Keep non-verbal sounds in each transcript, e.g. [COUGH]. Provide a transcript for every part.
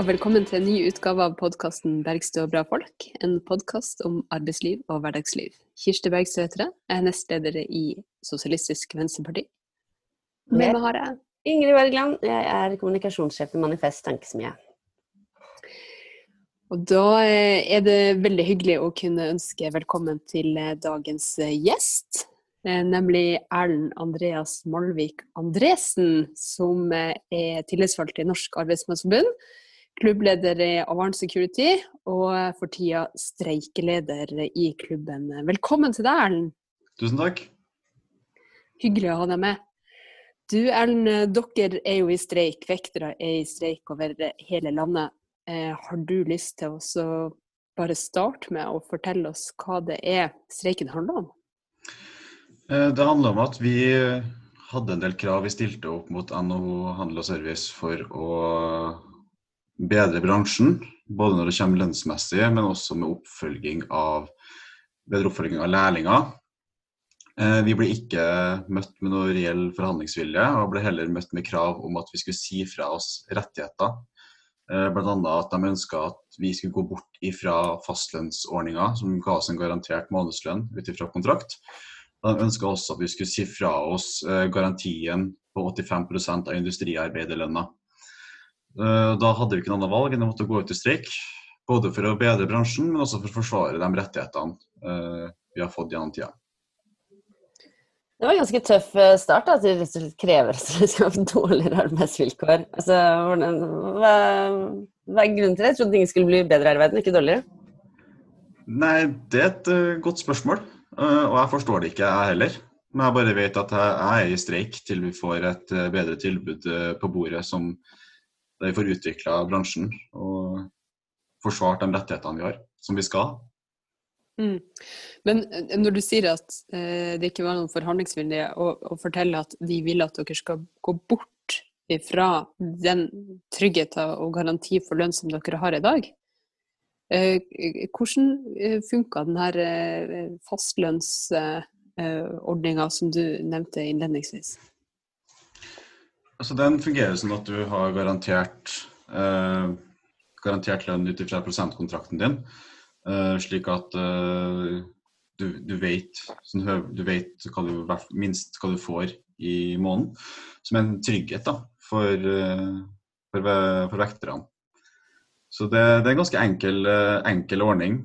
Og velkommen til en ny utgave av podkasten 'Bergstø og bra folk'. En podkast om arbeidsliv og hverdagsliv. Kirsti Bergstø heter jeg. Jeg er nestleder i Sosialistisk Venstreparti. Med meg har jeg Ingrid Wergeland. Jeg er kommunikasjonssjef i Manifest Tankesmie. Og da eh, er det veldig hyggelig å kunne ønske velkommen til eh, dagens eh, gjest. Nemlig Erlend Andreas Malvik Andresen, som er tillitsvalgt i Norsk Arbeidsmannsforbund. Klubbleder i Avant Security, og for tida streikeleder i klubben. Velkommen til deg, Erlend. Tusen takk. Hyggelig å ha deg med. Du Erlend, dere er jo i streik. Vektere er i streik over hele landet. Eh, har du lyst til å bare starte med å fortelle oss hva det er streiken handler om? Eh, det handler om at vi hadde en del krav vi stilte opp mot NHO Handel og Service for å bedre bransjen. Både når det kommer lønnsmessig, men også med oppfølging av, bedre oppfølging av lærlinger. Eh, vi ble ikke møtt med noe reell forhandlingsvilje, og ble heller møtt med krav om at vi skulle si fra oss rettigheter Eh, Bl.a. at de ønska at vi skulle gå bort ifra fastlønnsordninga, som ga oss en garantert månedslønn ut ifra kontrakt. De ønska også at vi skulle si fra oss eh, garantien på 85% av industriarbeiderlønna. Eh, da hadde vi ikke noe annet valg enn å måtte gå ut i streik. Både for å bedre bransjen, men også for å forsvare de rettighetene vi har fått gjennom tida. Det var en ganske tøff eh, start, at du rett og slett krever at dere skal ha dårligere arbeidsvilkår. Altså, hva, hva, er grunnen til det? Jeg trodde ingen skulle bli bedre her i verden, ikke dårligere. Nei, det er et uh, godt spørsmål. Uh, og jeg forstår det ikke, jeg heller. Men jeg bare vet at jeg, jeg er i streik til vi får et uh, bedre tilbud på bordet som der vi får utvikla bransjen og forsvart de rettighetene vi har, som vi skal. Mm. Men eh, når du sier at eh, det ikke var noen forhandlingsvilje, og, og forteller at de vil at dere skal gå bort fra den tryggheten og garanti for lønn som dere har i dag, eh, hvordan eh, funka denne eh, fastlønnsordninga eh, som du nevnte innledningsvis? Altså, den fungerer sånn at du har garantert, garantert lønn ut ifra prosentkontrakten din. eh, slik at eh, du, du, vet, sånn, du vet hva du, minst hva du får i måneden. Som en trygghet da, for, uh, for, for vekterne. Så det, det, er en ganske enkel, enkel ordning.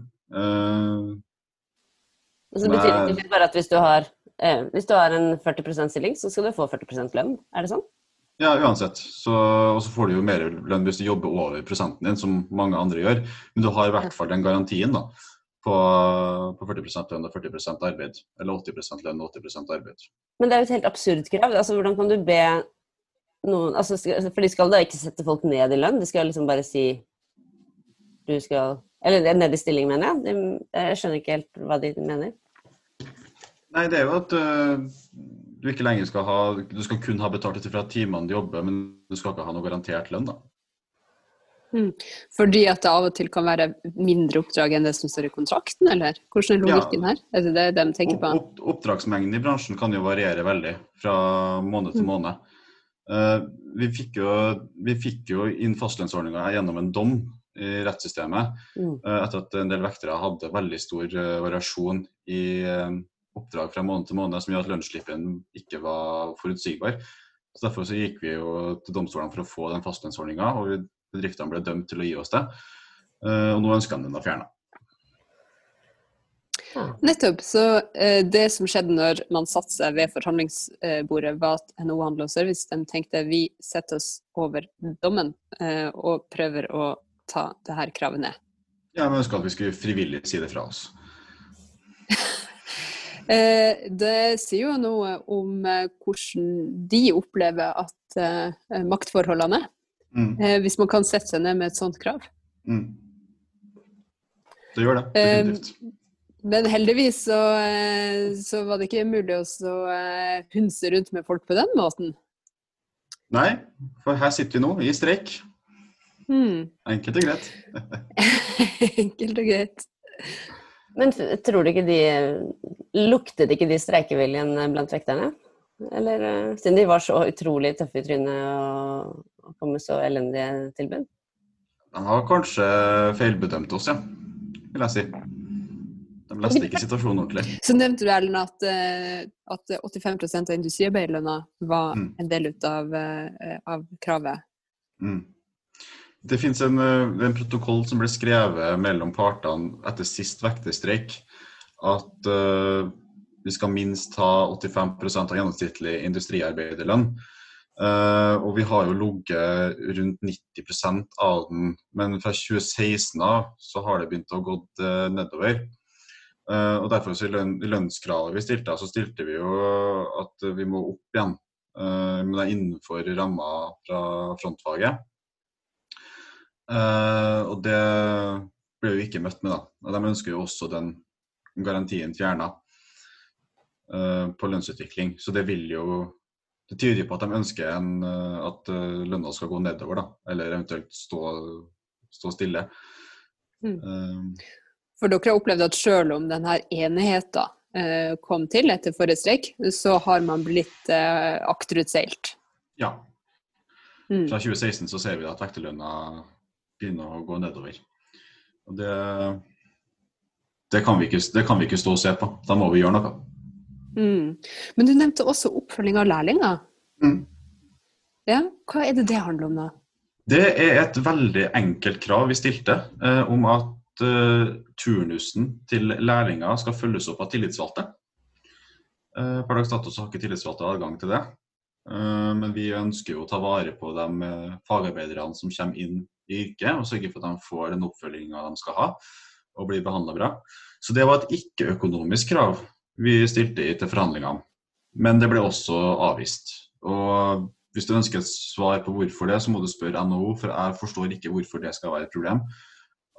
så betyr det bare at hvis du har, hvis du har en 40% stilling, så skal du få 40% lønn? Er det sånn? Ja, uansett. Og så får du jo mer lønn hvis du jobber over prosenten din, som mange andre gjør. Men du har i hvert fall den garantien da, på, på 40 lønn og 40% arbeid. Eller 80 lønn og 80% arbeid. Men det er jo et helt absurd krav. Altså, hvordan kan du be noen altså, For de skal da ikke sette folk ned i lønn? De skal liksom bare si du skal Eller ned i stilling, mener jeg. Jeg skjønner ikke helt hva de mener. Nei, det er jo at uh, du ikke lenger skal ha Du skal kun ha betalt ut fra timene du jobber, men du skal ikke ha noe garantert lønn, da. Mm. Fordi at det av og til kan være mindre oppdrag enn det som står i kontrakten, eller? Hvordan er logikken ja. her? Er det det de tenker på? Opp, oppdragsmengden i bransjen kan jo variere veldig fra måned til mm. måned. Uh, vi, fikk jo, vi fikk jo inn fastlønnsordninga gjennom en dom i rettssystemet mm. uh, etter at en del vektere hadde veldig stor uh, variasjon i oppdrag fra måned til måned som gjør at lønnsslippen ikke var forutsigbar. Så Derfor så gikk vi jo til domstolene for å få den fastlønnsordninga, og bedriftene ble dømt til å gi oss det. Eh, og nå ønsker de den da fjerna. Nettopp. Så eh, det som skjedde når man satte seg ved forhandlingsbordet, var at NHO Handel og Service de tenkte vi setter oss over dommen eh, og prøver å ta det her kravet ned. Ja, vi ønska at vi skulle frivillig si det fra oss. Eh, det sier jo noe om eh, hvordan de opplever at eh, maktforholdene er. Mm. Hvis man kan sette seg ned med et sånt krav. Mm. Det gjør det, definitivt. Men heldigvis så, så, var det ikke mulig å hunse rundt med folk på den måten. Nei, for her sitter vi nå, i streik. Mm. Enkelt og greit. [LAUGHS] Enkelt og greit. Men tror du ikke de Luktet ikke de streikeviljen blant vekterne? Eller siden de var så utrolig tøffe i trynet og, kom med så elendige tilbud? De har kanskje feilbedømt oss, ja. Vil jeg si. De leste ikke situasjonen ordentlig. Så nevnte du Erlend at, eh, at 85% av industriarbeiderlønna var Mm. en del ut av, eh, av kravet. Mm. Det finnes en, eh, en protokoll som ble skrevet mellom partene etter sist vekterstreik, at uh, vi skal minst ha 85 av gjennomsnittlig industriarbeiderlønn. Uh, og vi har jo ligget rundt 90% av den, men fra 2016 av så har det begynt å gå uh, nedover. Og derfor så i lønn, lønnskravet vi stilte, så stilte vi jo at vi må opp igjen. Men det er innenfor ramma fra frontfaget. Eh, og det ble jo ikke møtt med, da. Og de ønsker jo også den garantien fjerna eh, på lønnsutvikling. Så det vil jo Det tyder jo på at de ønsker en, eh, at lønna skal gå nedover, da. Eller eventuelt stå, stå stille. Mm. Eh, For dere har opplevd at selv om denne enigheten eh, kom til etter forrige streik, så har man blitt eh, akterutseilt. ja. Mm. Fra 2016 så ser vi at vekterlønna begynner å gå nedover. Og det, det, kan vi ikke, det kan vi ikke stå og se på. Da må vi gjøre noe. Mm. Men du nevnte også oppfølging av lærlinger. Mm. Ja, hva er det det handler om da? Det er et veldig enkelt krav vi stilte eh, om at eh, turnusen til lærlinger skal følges opp av tillitsvalgte. Eh, per dags dato har ikke tillitsvalgte adgang til det. Eh, men vi ønsker jo å ta vare på de eh, fagarbeiderne som kommer inn i yrket, og sørge for at de får den oppfølginga de skal ha og blir behandla bra. Så det var et ikke-økonomisk krav vi stilte i til forhandlingene. Men det ble også avvist. Og hvis du ønsker et svar på hvorfor det, så må du spørre NHO, for jeg forstår ikke hvorfor det skal være et problem.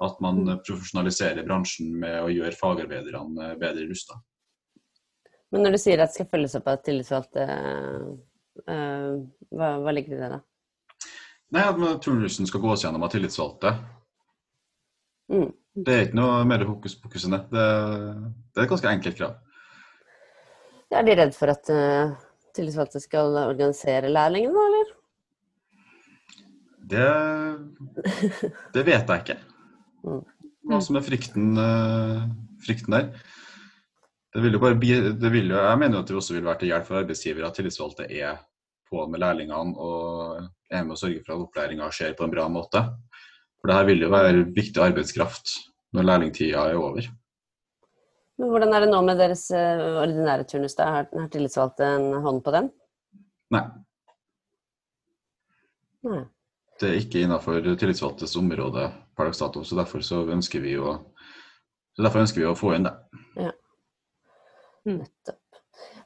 At man eh, profesjonaliserer bransjen med å gjøre fagarbeiderne eh, bedre rusta. Men når du sier at det skal følges opp av tillitsvalgte, hva, hva ligger i det, da? Nei, at turnusen skal gås gjennom av tillitsvalgte. Mm. Det er ikke noe mer hokus pokus enn det. det. Det er et ganske enkelt krav. Er de redd for at uh, tillitsvalgte skal organisere lærlingene, da, eller? Det, det vet jeg ikke. [LAUGHS] Mm. Hva som er frykten, uh, frykten der. Det vil jo bare bli, det vil jo, jeg mener jo at det også vil være til hjelp for arbeidsgivere at tillitsvalgte er på med lærlingene og er med å sørge for at opplæringa skjer på en bra måte. For det her vil jo være viktig arbeidskraft når lærlingtida er over. Men hvordan er det nå med deres eh, ordinære turnus? da? Har, har tillitsvalgte en hånd på den? Nei, Nei. det er ikke innenfor tillitsvalgtes område per dags dato, så derfor så ønsker vi å derfor ønsker vi å få inn det. Nettopp.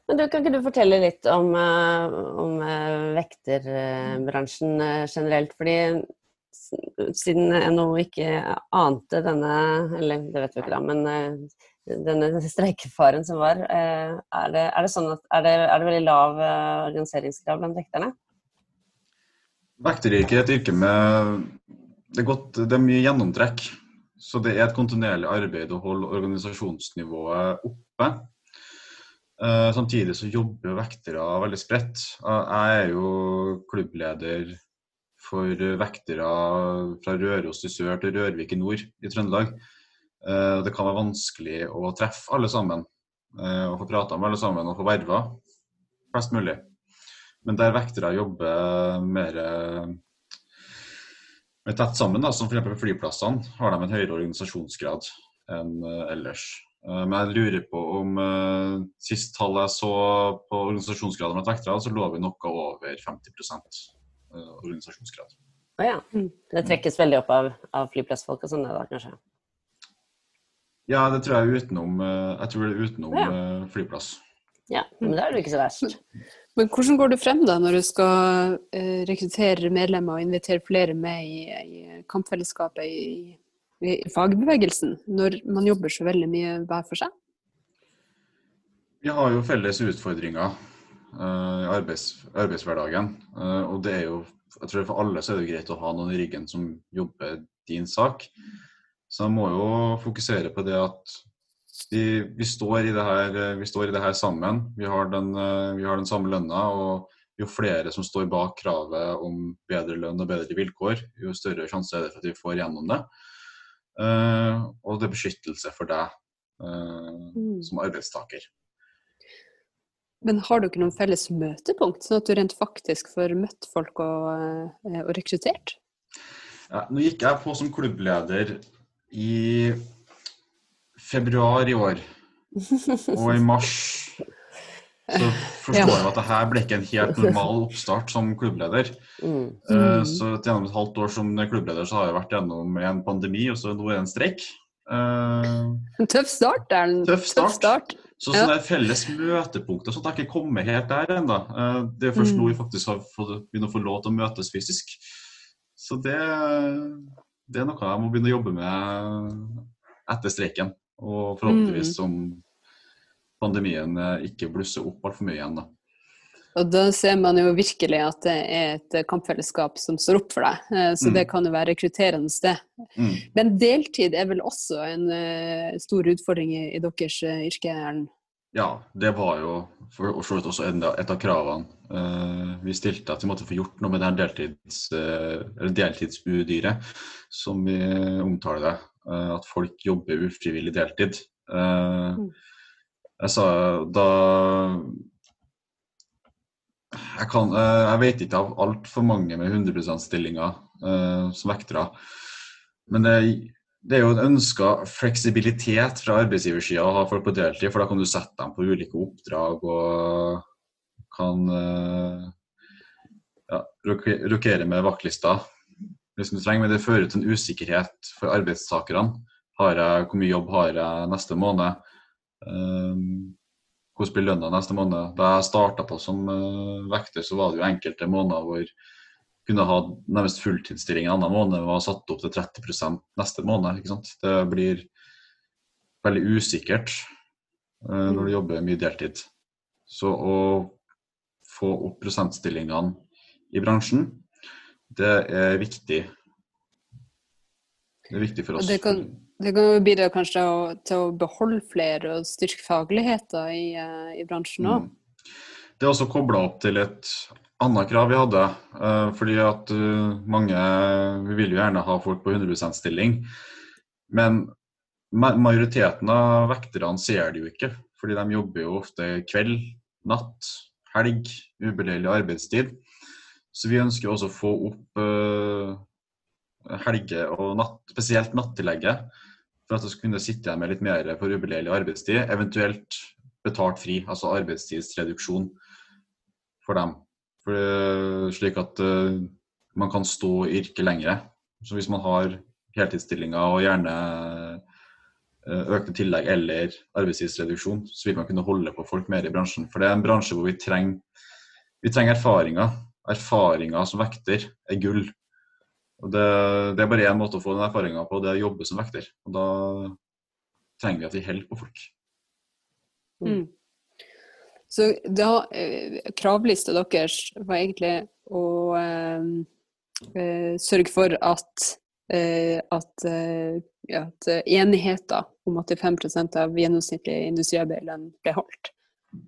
Men du, kan ikke du fortelle litt om, eh, om eh, vekterbransjen eh, generelt? Fordi siden NHO ikke ante denne, eller det vet vi ikke da, men denne streikefaren som var, er det, er det sånn at er det, er det veldig lav organiseringsgrad blant vekterne? Vekteryrket er et yrke med det er, godt, det er mye gjennomtrekk. Så det er et kontinuerlig arbeid å holde organisasjonsnivået oppe. Eh, samtidig så jobber jo vektere veldig spredt. Uh, Jeg er jo klubbleder for vektere fra Røros i sør til Rørvik i nord i Trøndelag. Uh, Det kan være vanskelig å treffe alle sammen, eh, og få prata med alle sammen og få verva flest mulig. Men der vektere jobber mer, mer tett sammen, da, som f.eks. på flyplassene, har de en høyere organisasjonsgrad enn eh, ellers. Eh, Men jeg lurer på om eh, sist tall jeg så på organisasjonsgraden blant vektere, så lå vi noe over 50 eh, organisasjonsgrad. Å ja. Mm. Det trekkes veldig opp av, av flyplassfolk og sånn, det da, kanskje? Ja, det tror jeg er utenom, jeg tror det er utenom Ja. flyplass. Ja, men da er det jo ikke så verst. [LAUGHS] Men hvordan går du frem da når du skal rekruttere medlemmer og invitere flere med i, i kampfellesskapet i, i, fagbevegelsen, når man jobber så veldig mye hver for seg? Vi har jo felles utfordringer eh, i arbeids, arbeidshverdagen. eh, og det er jo, jeg tror for alle så er det greit å ha noen i ryggen som jobber din sak. Så jeg må jo fokusere på det at vi, vi, står, her, eh, vi står i det her sammen. Vi har den, vi har den samme lønna, og jo flere som står bak kravet om bedre lønn og bedre vilkår, jo større sjanse er det for at vi får gjennom det. Uh, og det er beskyttelse for deg uh, mm. som arbeidstaker. Men har dere noen felles møtepunkt, sånn at du rent faktisk får møtt folk og, uh, og rekruttert? Ja, nå gikk jeg på som klubbleder i februar i år. [LAUGHS] Og i mars så forstår jeg at det her ble ikke en helt normal oppstart som klubbleder. Mm. Uh, så gjennom et halvt år som klubbleder så har jeg vært gjennom en pandemi, og så nå er det en streik. Uh, tøff start. Det er en tøff start. Tøff start. Så sånne ja. felles møtepunkter sånn at jeg ikke kommet helt der ennå. Uh, det er først nå mm. vi faktisk har begynt å få lov til å møtes fysisk. Så det, det, er noe jeg må begynne å jobbe med etter streiken. Og forhåpentligvis mm. som pandemien eh, ikke blusser opp altfor mye igjen. da. Og da ser man jo virkelig at det er et kampfellesskap som står opp for deg. Eh, så mm. det kan jo være rekrutterende sted. Mm. Men deltid er vel også en uh, stor utfordring i, i deres uh, yrke? Erlend? Ja, det var jo for så vidt også et av kravene uh, vi stilte, at vi måtte få gjort noe med det deltids, deltidsudyret, som vi omtaler det. at folk jobber ufrivillig deltid. Mm. Jeg sa da Jeg, kan, eh, jeg vet ikke av altfor mange med 100 %-stillinger uh, som vektere. Men det, det, er jo en ønska fleksibilitet fra arbeidsgiversida å ha folk på deltid, for da kan du sette dem på ulike oppdrag og kan uh, ja, rokere med vaktlister hvis du trenger. Men det fører til en usikkerhet for arbeidstakerne. Har jeg, hvor mye jobb har jeg neste måned? Um, hvordan blir lønna neste måned? Da jeg starta på som uh, vekter, så var det jo enkelte måneder hvor jeg kunne ha nærmest fulltidsstilling en annen måned og var satt opp til 30 neste måned. ikke sant? Det blir veldig usikkert uh, når du jobber mye deltid. Så å få opp prosentstillingene i bransjen, det er viktig. Det er viktig for oss. Det kan, jo bidra kanskje til å beholde flere og styrke fagligheten i, uh, i bransjen òg. Mm. Det er også kobla opp til et annet krav vi hadde. Uh, fordi at uh, mange Vi vil jo gjerne ha folk på 100% stilling. Men majoriteten av vekterne ser det jo ikke. Fordi de jobber jo ofte kveld, natt, helg, ubeleilig arbeidstid. Så vi ønsker også å få opp helge- og natt, spesielt nattillegget for at vi skal kunne sitte igjen med litt mer for arbeidstid, eventuelt betalt fri, altså arbeidstidsreduksjon for dem. For, eh, slik at uh, man kan stå i yrket lenger. Så hvis man har heltidsstillinger og gjerne uh, økte tillegg eller arbeidstidsreduksjon, så vil man kunne holde på folk mer i bransjen. For det er en bransje hvor vi trenger, vi trenger erfaringer. Erfaringer som vekter er gull. Og det, det, er bare én måte å få den erfaringa på, det er å jobbe som vekter. Og da trenger vi at vi holder på folk. Mm. Så da, eh, kravlista deres var egentlig å eh, eh, sørge for at, eh, at, eh, ja, at enigheten om 85 av gjennomsnittlig industriarbeideren ble holdt.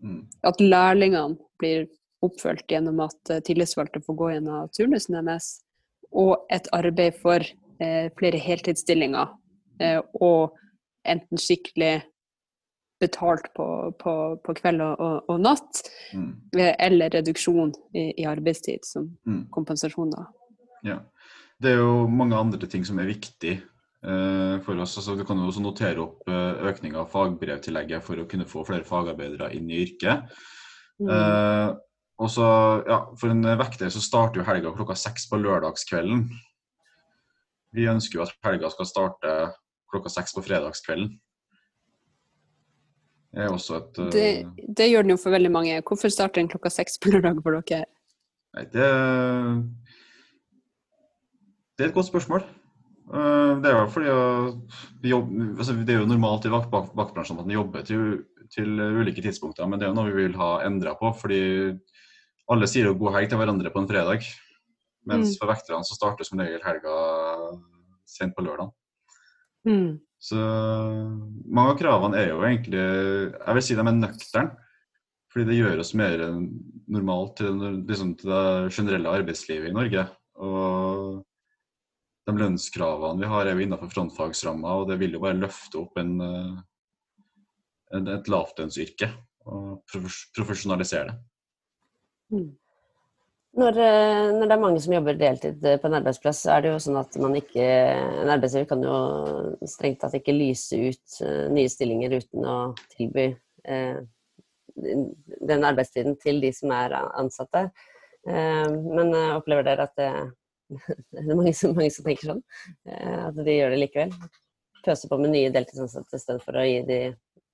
Mm. At lærlingene blir oppfølgt gjennom at tillitsvalgte får gå gjennom turnusen deres og et arbeid for eh, flere heltidsstillinger. Eh, og enten skikkelig betalt på, på, på kveld og, og, og natt, mm. Eh, eller reduksjon i, i arbeidstid som mm. kompensasjon. da. Ja. Det er jo mange andre ting som er viktig eh, for oss. Altså, du kan jo også notere opp eh, økning av fagbrevtillegget for å kunne få flere fagarbeidere inn i yrket. Mm. Eh, og så, ja, For en vekter så starter jo helga klokka seks på lørdagskvelden. Vi ønsker jo at helga skal starte klokka seks på fredagskvelden. Det er også et uh... det, det, gjør den jo for veldig mange. Hvorfor starter den klokka seks på lørdag for dere? Nei, det, det er et godt spørsmål. Uh, det er jo fordi jobb, altså det er jo normalt i vaktbransjen at man jobber til, til, ulike tidspunkter, men det er jo noe vi vil ha endra på. fordi alle sier jo god helg til hverandre på en fredag. Mens mm. for vekterne så starter som regel helga sent på lørdag. Mm. Så mange av kravene er jo egentlig Jeg vil si de er nøkterne. Fordi det gjør oss mer normalt til, liksom, til det generelle arbeidslivet i Norge. Og de lønnskravene vi har, er jo innenfor frontfagsramma, og det vil jo bare løfte opp en, eh, en, et lavlønnsyrke og profesjonalisere det. Mm. Når, eh, når, det er mange som jobber deltid eh, på en arbeidsplass, så er det jo sånn at man ikke En arbeidsgiver kan jo strengt tatt ikke lyse ut nye stillinger uten å tilby eh, den arbeidstiden til de som er ansatte. Eh, men opplever dere at det [LAUGHS] det er mange som, mange som tenker sånn. Eh, at de gjør det likevel. Pøser på med nye deltidsansatte istedenfor å gi de,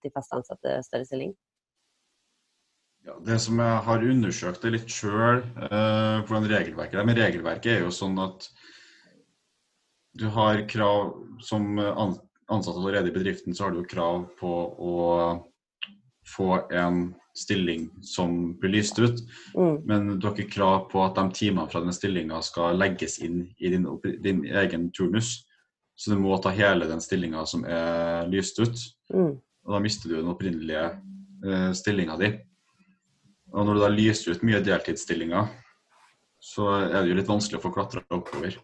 de fast ansatte større stilling. Ja, det som jeg har undersøkt det litt sjøl, eh, hvordan regelverket er. Men regelverket er jo sånn at du har krav som ansatt allerede i bedriften, så har du krav på å få en stilling som blir lyst ut. Mm. Men du har ikke krav på at de timene fra den stillinga skal legges inn i din, din, egen turnus. Så du må ta hele den stillinga som er lyst ut. Mm. Og da mister du den opprinnelige uh, stillinga di. Og når du da lyser ut mye deltidsstillinger, så er det jo litt vanskelig å få klatra oppover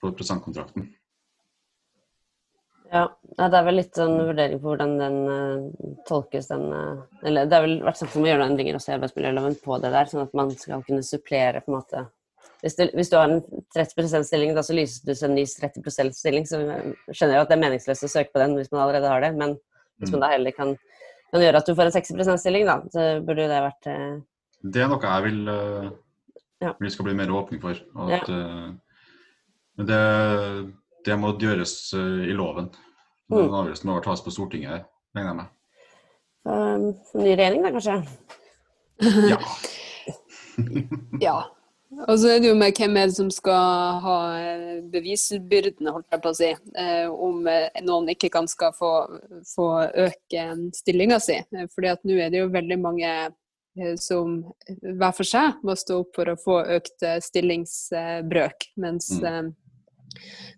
på prosentkontrakten. Ja, det er vel litt sånn vurdering på hvordan den uh, tolkes, den uh, Eller det har vel vært snakk om å gjøre noen endringer også i arbeidsmiljøloven på det der, sånn at man skal kunne supplere på en måte Hvis du, hvis du har en 30 %-stilling, da så lyser du en ny 30 %-stilling, så skjønner jeg jo at det er meningsløst å søke på den hvis man allerede har det, men hvis man da heller kan, kan gjøre at du får en 60 %-stilling, da, så burde jo det vært uh... Det er noe jeg vil ja. vi skal bli mer åpne for. At, ja. Men det det må gjøres uh, i loven. Mm. Den avgjørelsen må tas på Stortinget, regner jeg med. Um, ny regjering, da, kanskje? ja. [LAUGHS] ja. Og så er det jo med hvem er det som skal ha eh, bevisbyrden, holdt jeg på å si. Eh, om eh, noen ikke kan skal få, få øke stillinga si. Fordi at nå er det jo veldig mange som hver for seg må stå opp for å få økt stillingsbrøk. Mens mm.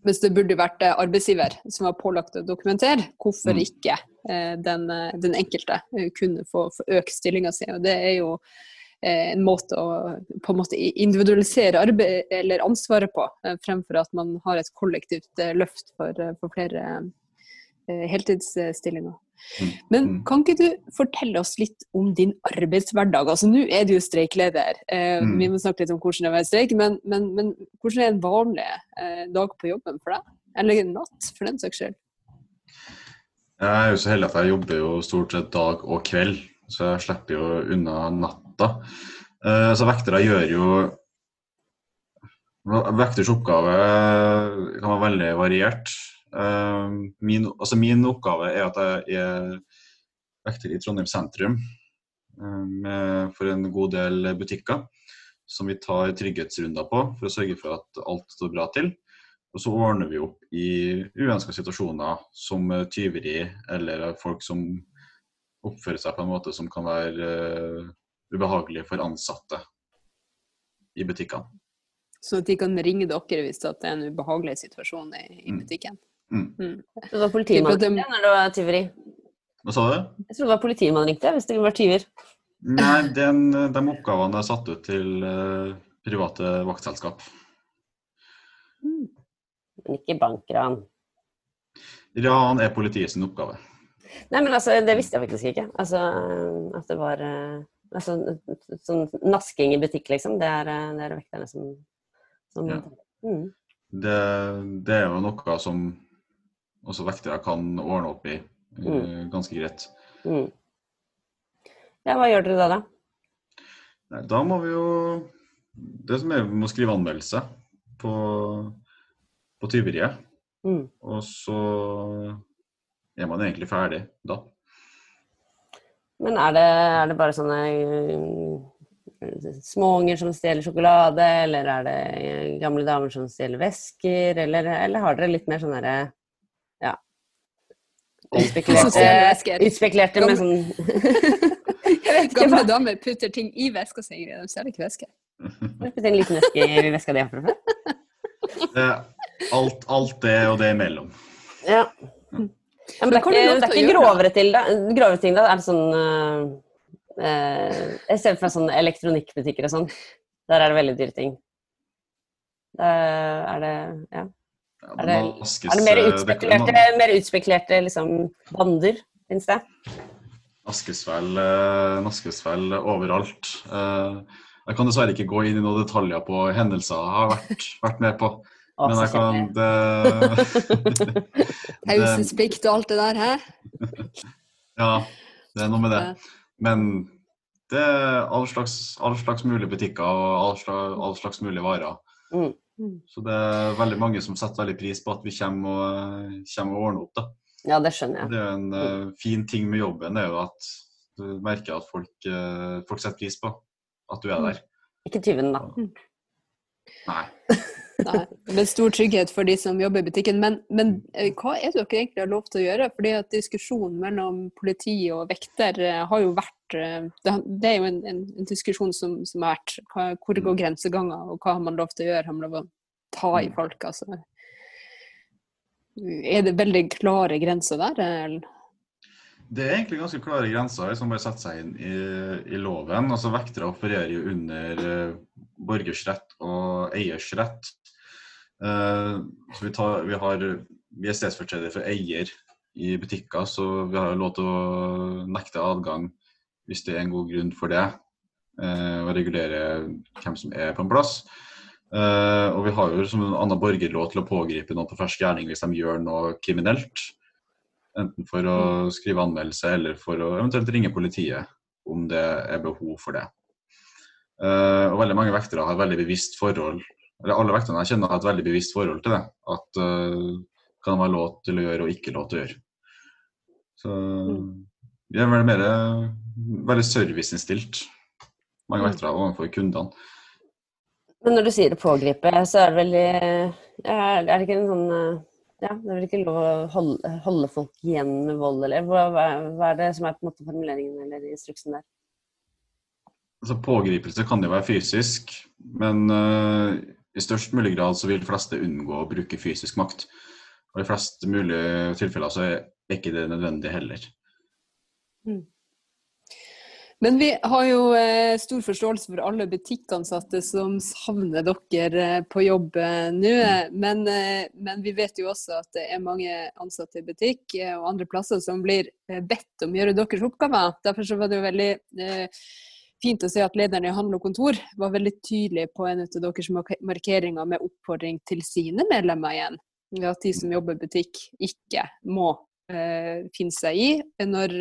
Mens det burde vært arbeidsgiver som var pålagt å dokumentere hvorfor mm. ikke den, den, enkelte kunne få, få økt stillinga si. Og det er jo en måte å på en måte individualisere arbeid, eller ansvaret på, fremfor at man har et kollektivt løft for, for flere heltidsstillinger. Mm. Men mm. kan ikke du fortelle oss litt om din arbeidshverdag? Altså Nå er du jo streikleder. Eh, mm. Vi må snakke litt om hvordan det er å være streik, men, men, men, hvordan er en vanlig eh, dag på jobben for deg? Eller en natt, for den saks skyld? Jeg er jo så heldig at jeg jobber jo stort sett dag og kveld, så jeg slipper jo unna natta. Eh, så vektere gjør jo Vekters oppgave kan være veldig variert. Ehm, min, altså min, oppgave er at jeg er vekter i Trondheim sentrum ehm, for en god del butikker som vi tar trygghetsrunder på for å sørge for at alt står bra til. Og så ordner vi opp i uønska situasjoner som tyveri eller folk som oppfører seg på en måte som kan være ubehagelig for ansatte i butikkene. Så at de kan ringe dere hvis det er en ubehagelig situasjon i, i mm. butikken? Mm. Mm. mm. Det var politimannen ringte når det var tyveri. Hva sa du? Jeg tror det var politimannen ringte hvis det var tyver. Nei, den, de oppgavene er satt ut til uh, private vaktselskap. Mm. Men ikke bankran? Ran er politiets oppgave. Nei, men altså, det visste jeg faktisk ikke. Altså, at det var uh, altså, sånn nasking i butikk, liksom. Det er, eh, det er vekterne som, som ja. mm. det, det, er jo noe som også vektere kan ordne opp i eh, mm. ganske greit. Mm. Ja, hva gjør dere da, da? Nei, da må vi jo Det som er, vi må skrive anmeldelse på, på tyveriet. Mm. Og så er man egentlig ferdig da. Men er det, er det bare sånne eh, småunger som stjeler sjokolade, eller er det gamle damer som stjeler vesker, eller, eller har dere litt mer sånn derre Utspekulerte, utspekulerte med sånn [LAUGHS] Gamle [LAUGHS] damer putter ting i veska si, de stjeler ikke vesker. Putter en liten veske i veska di fra før? [LAUGHS] Alt, alt det og det imellom. Ja. Ja men det er ikke, det er ikke grovere, til, grovere ting, da? Er det sånn uh, Eh, jeg ser for meg sånne elektronikkbutikker og sånn. Der er det veldig dyre ting. Der er det Ja. Ja, Er det vaskes, Er det mer eh, utspekulerte, det- mer utspekulerte liksom, bander, fins det? Vaskes vel, eh, overalt. Eh, Jeg kan dessverre ikke gå inn i noen detaljer på hendelser jeg har vært, vært med på. Men jeg kan det, [LAUGHS] og alt det der, hæ? [LAUGHS] Ja, det er noe med det. Men det er all slags, all slags mulige butikker og all slags, all slags mulige varer. Mm. Mm. Så det er veldig mange som setter veldig pris på at vi kommer og, kommer og ordner opp. da. Ja, det skjønner jeg. Det er jo en uh, fin ting med jobben, det er jo at du merker at folk, uh, folk setter pris på at du er der. Ikke tyven, da. Nei. [LAUGHS] Nei, med stor trygghet for de som jobber i butikken. Men, men eh, hva er det dere egentlig har lov til å gjøre? Fordi at Diskusjonen mellom politi og vekter eh, har jo vært eh, Det, det er jo en, en, en diskusjon som, som har vært. Hvor går grenseganger, og hva har man lov til å gjøre? Har man lov til å ta i folk? Altså. Er det veldig klare grenser der? Eller? Det er egentlig ganske klare grenser som man bare setter seg inn i, i loven. Altså Vektere opererer jo under uh, borgers rett og eiers rett. Uh, vi, vi, vi er stedsfortreder for eier i butikker, så vi har lov til å nekte adgang hvis det er en god grunn for det. Uh, og regulere hvem som er på en plass. Uh, og vi har jo som en annen borgerlov til å pågripe noen på fersk gjerning hvis de gjør noe kriminelt. Enten for å skrive anmeldelse eller for å eventuelt ringe politiet om det er behov for det. Eh, og veldig mange vektere har veldig bevisst forhold eller alle vekterne jeg kjenner har et veldig bevisst forhold til det. At uh, kan være lov til å gjøre og ikke lov til å gjøre. Så vi er vel mer veldig serviceinnstilt, mange Mm. vektere overfor kundene. Men når du sier det pågripe, så er det vel eh, Er det ikke en sånn Ja, det er vel ikke lov å holde, holde folk igjen med vold, eller hva, hva er det som er på en måte formuleringen eller instruksen der? Altså, pågripelse kan jo være fysisk, men uh, i størst mulig grad så vil de fleste unngå å bruke fysisk makt. Og i flest mulige tilfeller så er ikke det nødvendig heller. Men vi har jo eh, stor forståelse for alle butikkansatte som savner dere eh, på jobb eh, nå. Men, eh, men vi vet jo også at det er mange ansatte i butikk og andre plasser som blir bedt om å gjøre deres oppgaver. Derfor så var det jo veldig fint å se at lederen i handel og kontor var veldig tydelig på en av deres markeringer med oppfordring til sine medlemmer igjen. At de som jobber i butikk ikke må eh, finne seg i når,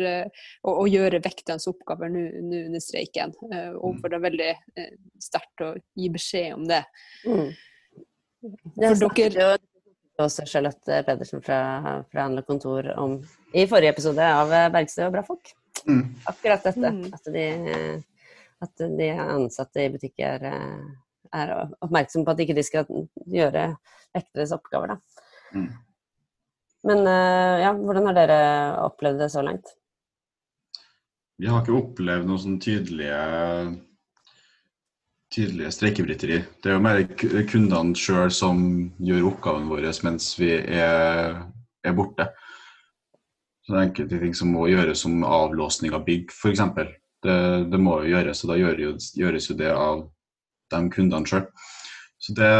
og, å, å gjøre vekternes oppgaver nå under streiken. Eh, og for det er veldig eh, sterkt å gi beskjed om det. Mm. For Det snakket dere- jo også Charlotte Pedersen fra, fra Handel og Kontor om i forrige episode av eh, Bergstø og bra folk. Mm. Akkurat dette. Mm. At, de, at de ansatte i butikker er, eh, er oppmerksomme på at ikke de skal gjøre vekteres oppgaver. Da. Mm. Men eh, ja, hvordan har dere opplevd det så langt? Vi har ikke opplevd noen sånn tydelige tydelige streikebryteri. Det er jo mer kundene sjøl som gjør oppgaven vår mens vi er, er borte. Så det er enkelte ting som må gjøres som avlåsning av bygg, f.eks. Det, det må jo gjøres, og da gjøres jo det av de kundene sjøl. Så det,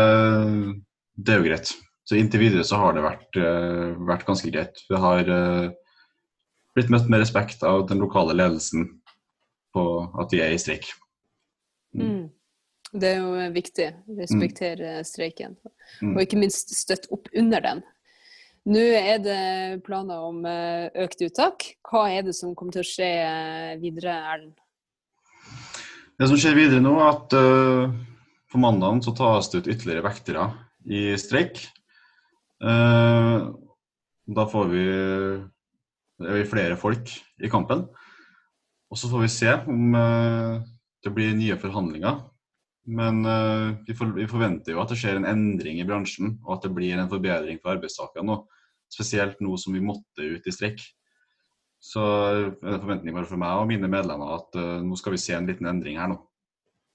det er jo greit. Så inntil videre så har det vært, eh, vært ganske greit. Vi har eh, blitt møtt med respekt av den lokale ledelsen på at de er i streik. Mm. Det er jo viktig. Respektere streiken. Mm. Og ikke minst støtte opp under den. Nå er det planer om eh, økt uttak. Hva er det som kommer til å skje videre, Erlend? Det som skjer videre nå, er at uh, på mandag så tas det ut ytterligere vektere i streik. Eh, da får vi, vi flere folk i kampen. Og så får vi se om eh, det blir nye forhandlinger. Men eh, vi, for, vi forventer jo at det skjer en endring i bransjen, og at det blir en forbedring for arbeidstakerne. Spesielt nå som vi måtte ut i streik. Så er det forventninger for meg og mine medlemmer at nå skal vi se en liten endring her nå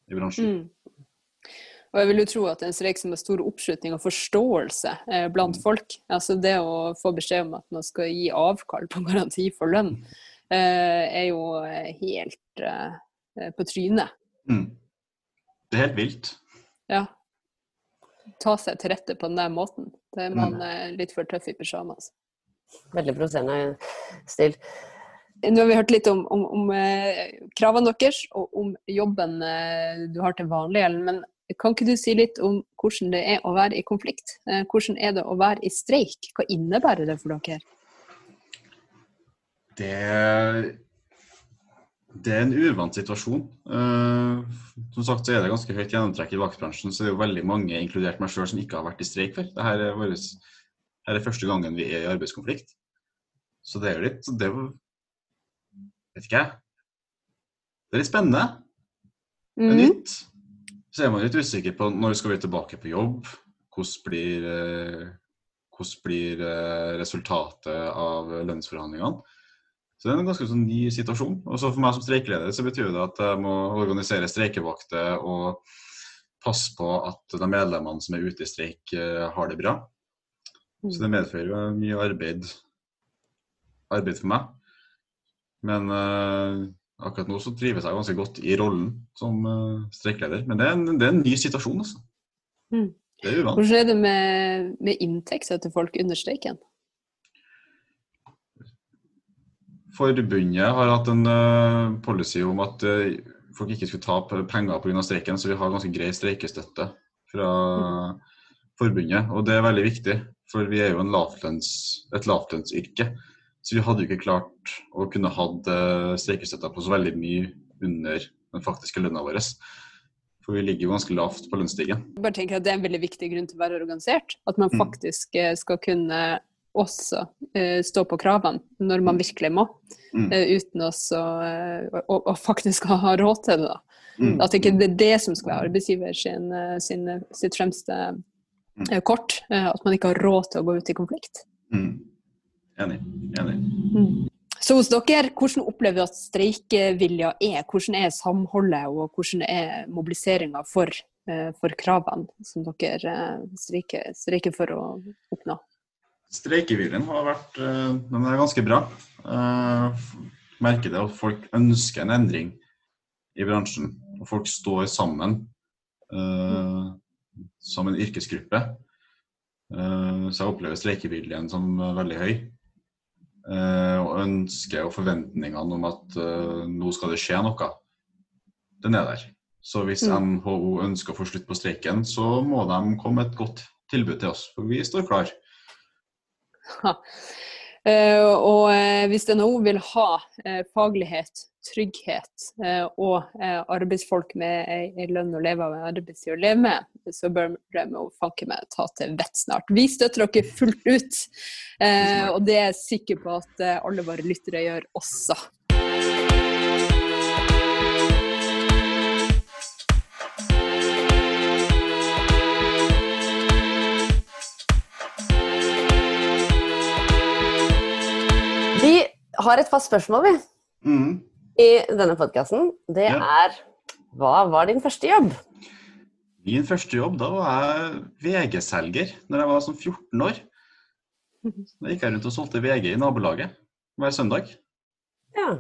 i bransjen. Mm. Og jeg vil jo tro at det er en streik som har stor oppslutning og forståelse eh, blant folk. Altså det å få beskjed om at man skal gi avkall på garanti for lønn, er jo helt på trynet. Mm. Det er helt vilt. Ja. Ta seg til rette på den der måten. Det er man litt for tøff i pysjamas. Veldig provoserende stil. Nå har vi hørt litt om, om, om eh, kravene deres og om jobben eh, du har til vanlig, Ellen. Men kan ikke du si litt om hvordan det er å være i konflikt? Eh, hvordan er det å være i streik? Hva innebærer det for dere? Det, det er en uvant situasjon. som sagt så er det ganske høyt gjennomtrekk i vaktbransjen, så det er jo veldig mange, inkludert meg sjøl, som ikke har vært i streik før. Dette er, våres, her er første gangen vi er i arbeidskonflikt. Så det er jo litt det er Vet ikke jeg. Det er litt spennende. Det er Mm. nytt. Så er man litt usikker på når skal vi tilbake på jobb. Hvordan blir, eh, hvordan blir eh, resultatet av lønnsforhandlingene? Så det er en ganske sånn ny situasjon. Og så for meg som streikeleder så betyr det at jeg må organisere streikevakter og passe på at de medlemmene som er ute i streik, eh, har det bra. Så det medfører jo mye arbeid, arbeid for meg. Men akkurat nå så trives jeg ganske godt i rollen som uh, streikeleder. Men det er, en, det er en ny situasjon, altså. Mm. Det er uvant. Hvordan er det med, med inntekter til folk under streiken? Forbundet har hatt en uh, policy om at uh, folk ikke skulle tape penger pga. streiken, så vi har ganske grei streikestøtte fra forbundet. Og det er veldig viktig, for vi er jo en lavtlønns, et lavtlønnsyrke. Så vi hadde jo ikke klart å kunne hatt uh, streikestøtta på så veldig mye under den faktiske lønna vår. For vi ligger jo ganske lavt på lønnsstigen. Jeg bare tenker at Det er en veldig viktig grunn til å være organisert. At man Mm. faktisk eh, skal kunne også uh, stå på kravene når man virkelig må. Mm. Uh, uten også uh, å, å faktisk ha råd til det. da. Mm. At ikke det er det som skal være arbeidsgiver sin, eh, sin, sitt fremste Mm. eh, kort. eh, At man ikke har råd til å gå ut i konflikt. Mm. Enig. Enig. Så hos dere, hvordan opplever du at streikevilja er? Hvordan er samholdet, og hvordan er mobiliseringa for, eh, for kravene som dere eh, streiker, streiker for å oppnå? Streikeviljen har vært eh, den er ganske bra. Jeg merker det at folk ønsker en endring i bransjen. Og folk står sammen som en yrkesgruppe. Så jeg opplever streikeviljen som veldig høy. Eh, og ønsket og forventningene om at eh, nå skal det skje noe, den er der. Så hvis Mm. NHO ønsker å få slutt på streiken, så må de komme med et godt tilbud til oss. For vi står klar. [LAUGHS] Ha. Eh, og hvis NHO vil ha faglighet, trygghet eh, og eh, arbeidsfolk med ei lønn å leve av, en arbeidstid å leve med, så bør de fanke meg ta til vett snart. Vi støtter dere fullt ut, eh, og det er jeg sikker på at eh, alle våre lyttere gjør også. Vi har et fast spørsmål vi, Mm. I denne podkasten. Det Ja. er Hva var din første jobb? Min første jobb, da var jeg VG-selger når jeg var sånn 14 år. Da gikk jeg rundt og solgte VG i nabolaget hver søndag. Ja.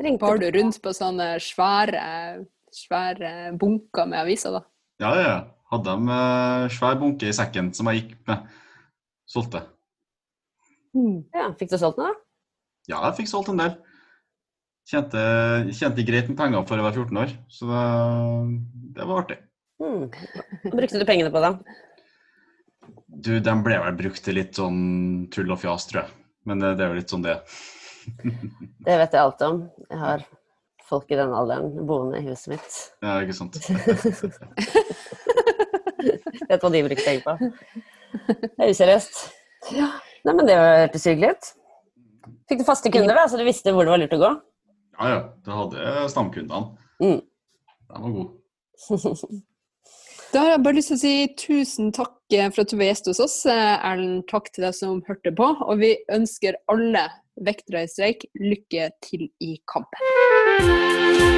Ringte Var du rundt på sånne svære, svære bunker med aviser, da? Ja, ja, ja. Hadde de eh, svær bunke i sekken som jeg gikk med. Solgte. Ja, Fikk du solgt noe? Ja, jeg fikk solgt en del. Tjente, tjente greit med penger for å være 14 år, så det, det var artig. Mm. Hva brukte du pengene på, da? Du, de ble vel brukt til litt sånn tull og fjas, tror jeg. Men det, det er jo litt sånn det. [LAUGHS] Det vet jeg alt om. Jeg har folk i den alderen boende i huset mitt. Ja, ikke sant. [LAUGHS] [LAUGHS] Vet hva de bruker penger på. Det er useriøst. Ja. Nei, men det hørtes hyggelig ut. Fikk du faste kunder, da, så du visste hvor det var lurt å gå? Ja, ja. Det hadde stamkundene. Mm. Den var god. [LAUGHS] Da har jeg bare lyst til å si tusen takk eh, for at du var gjest hos oss, eh, Erlend. Takk til deg som hørte på. Og vi ønsker alle vektere i streik lykke til i kampen.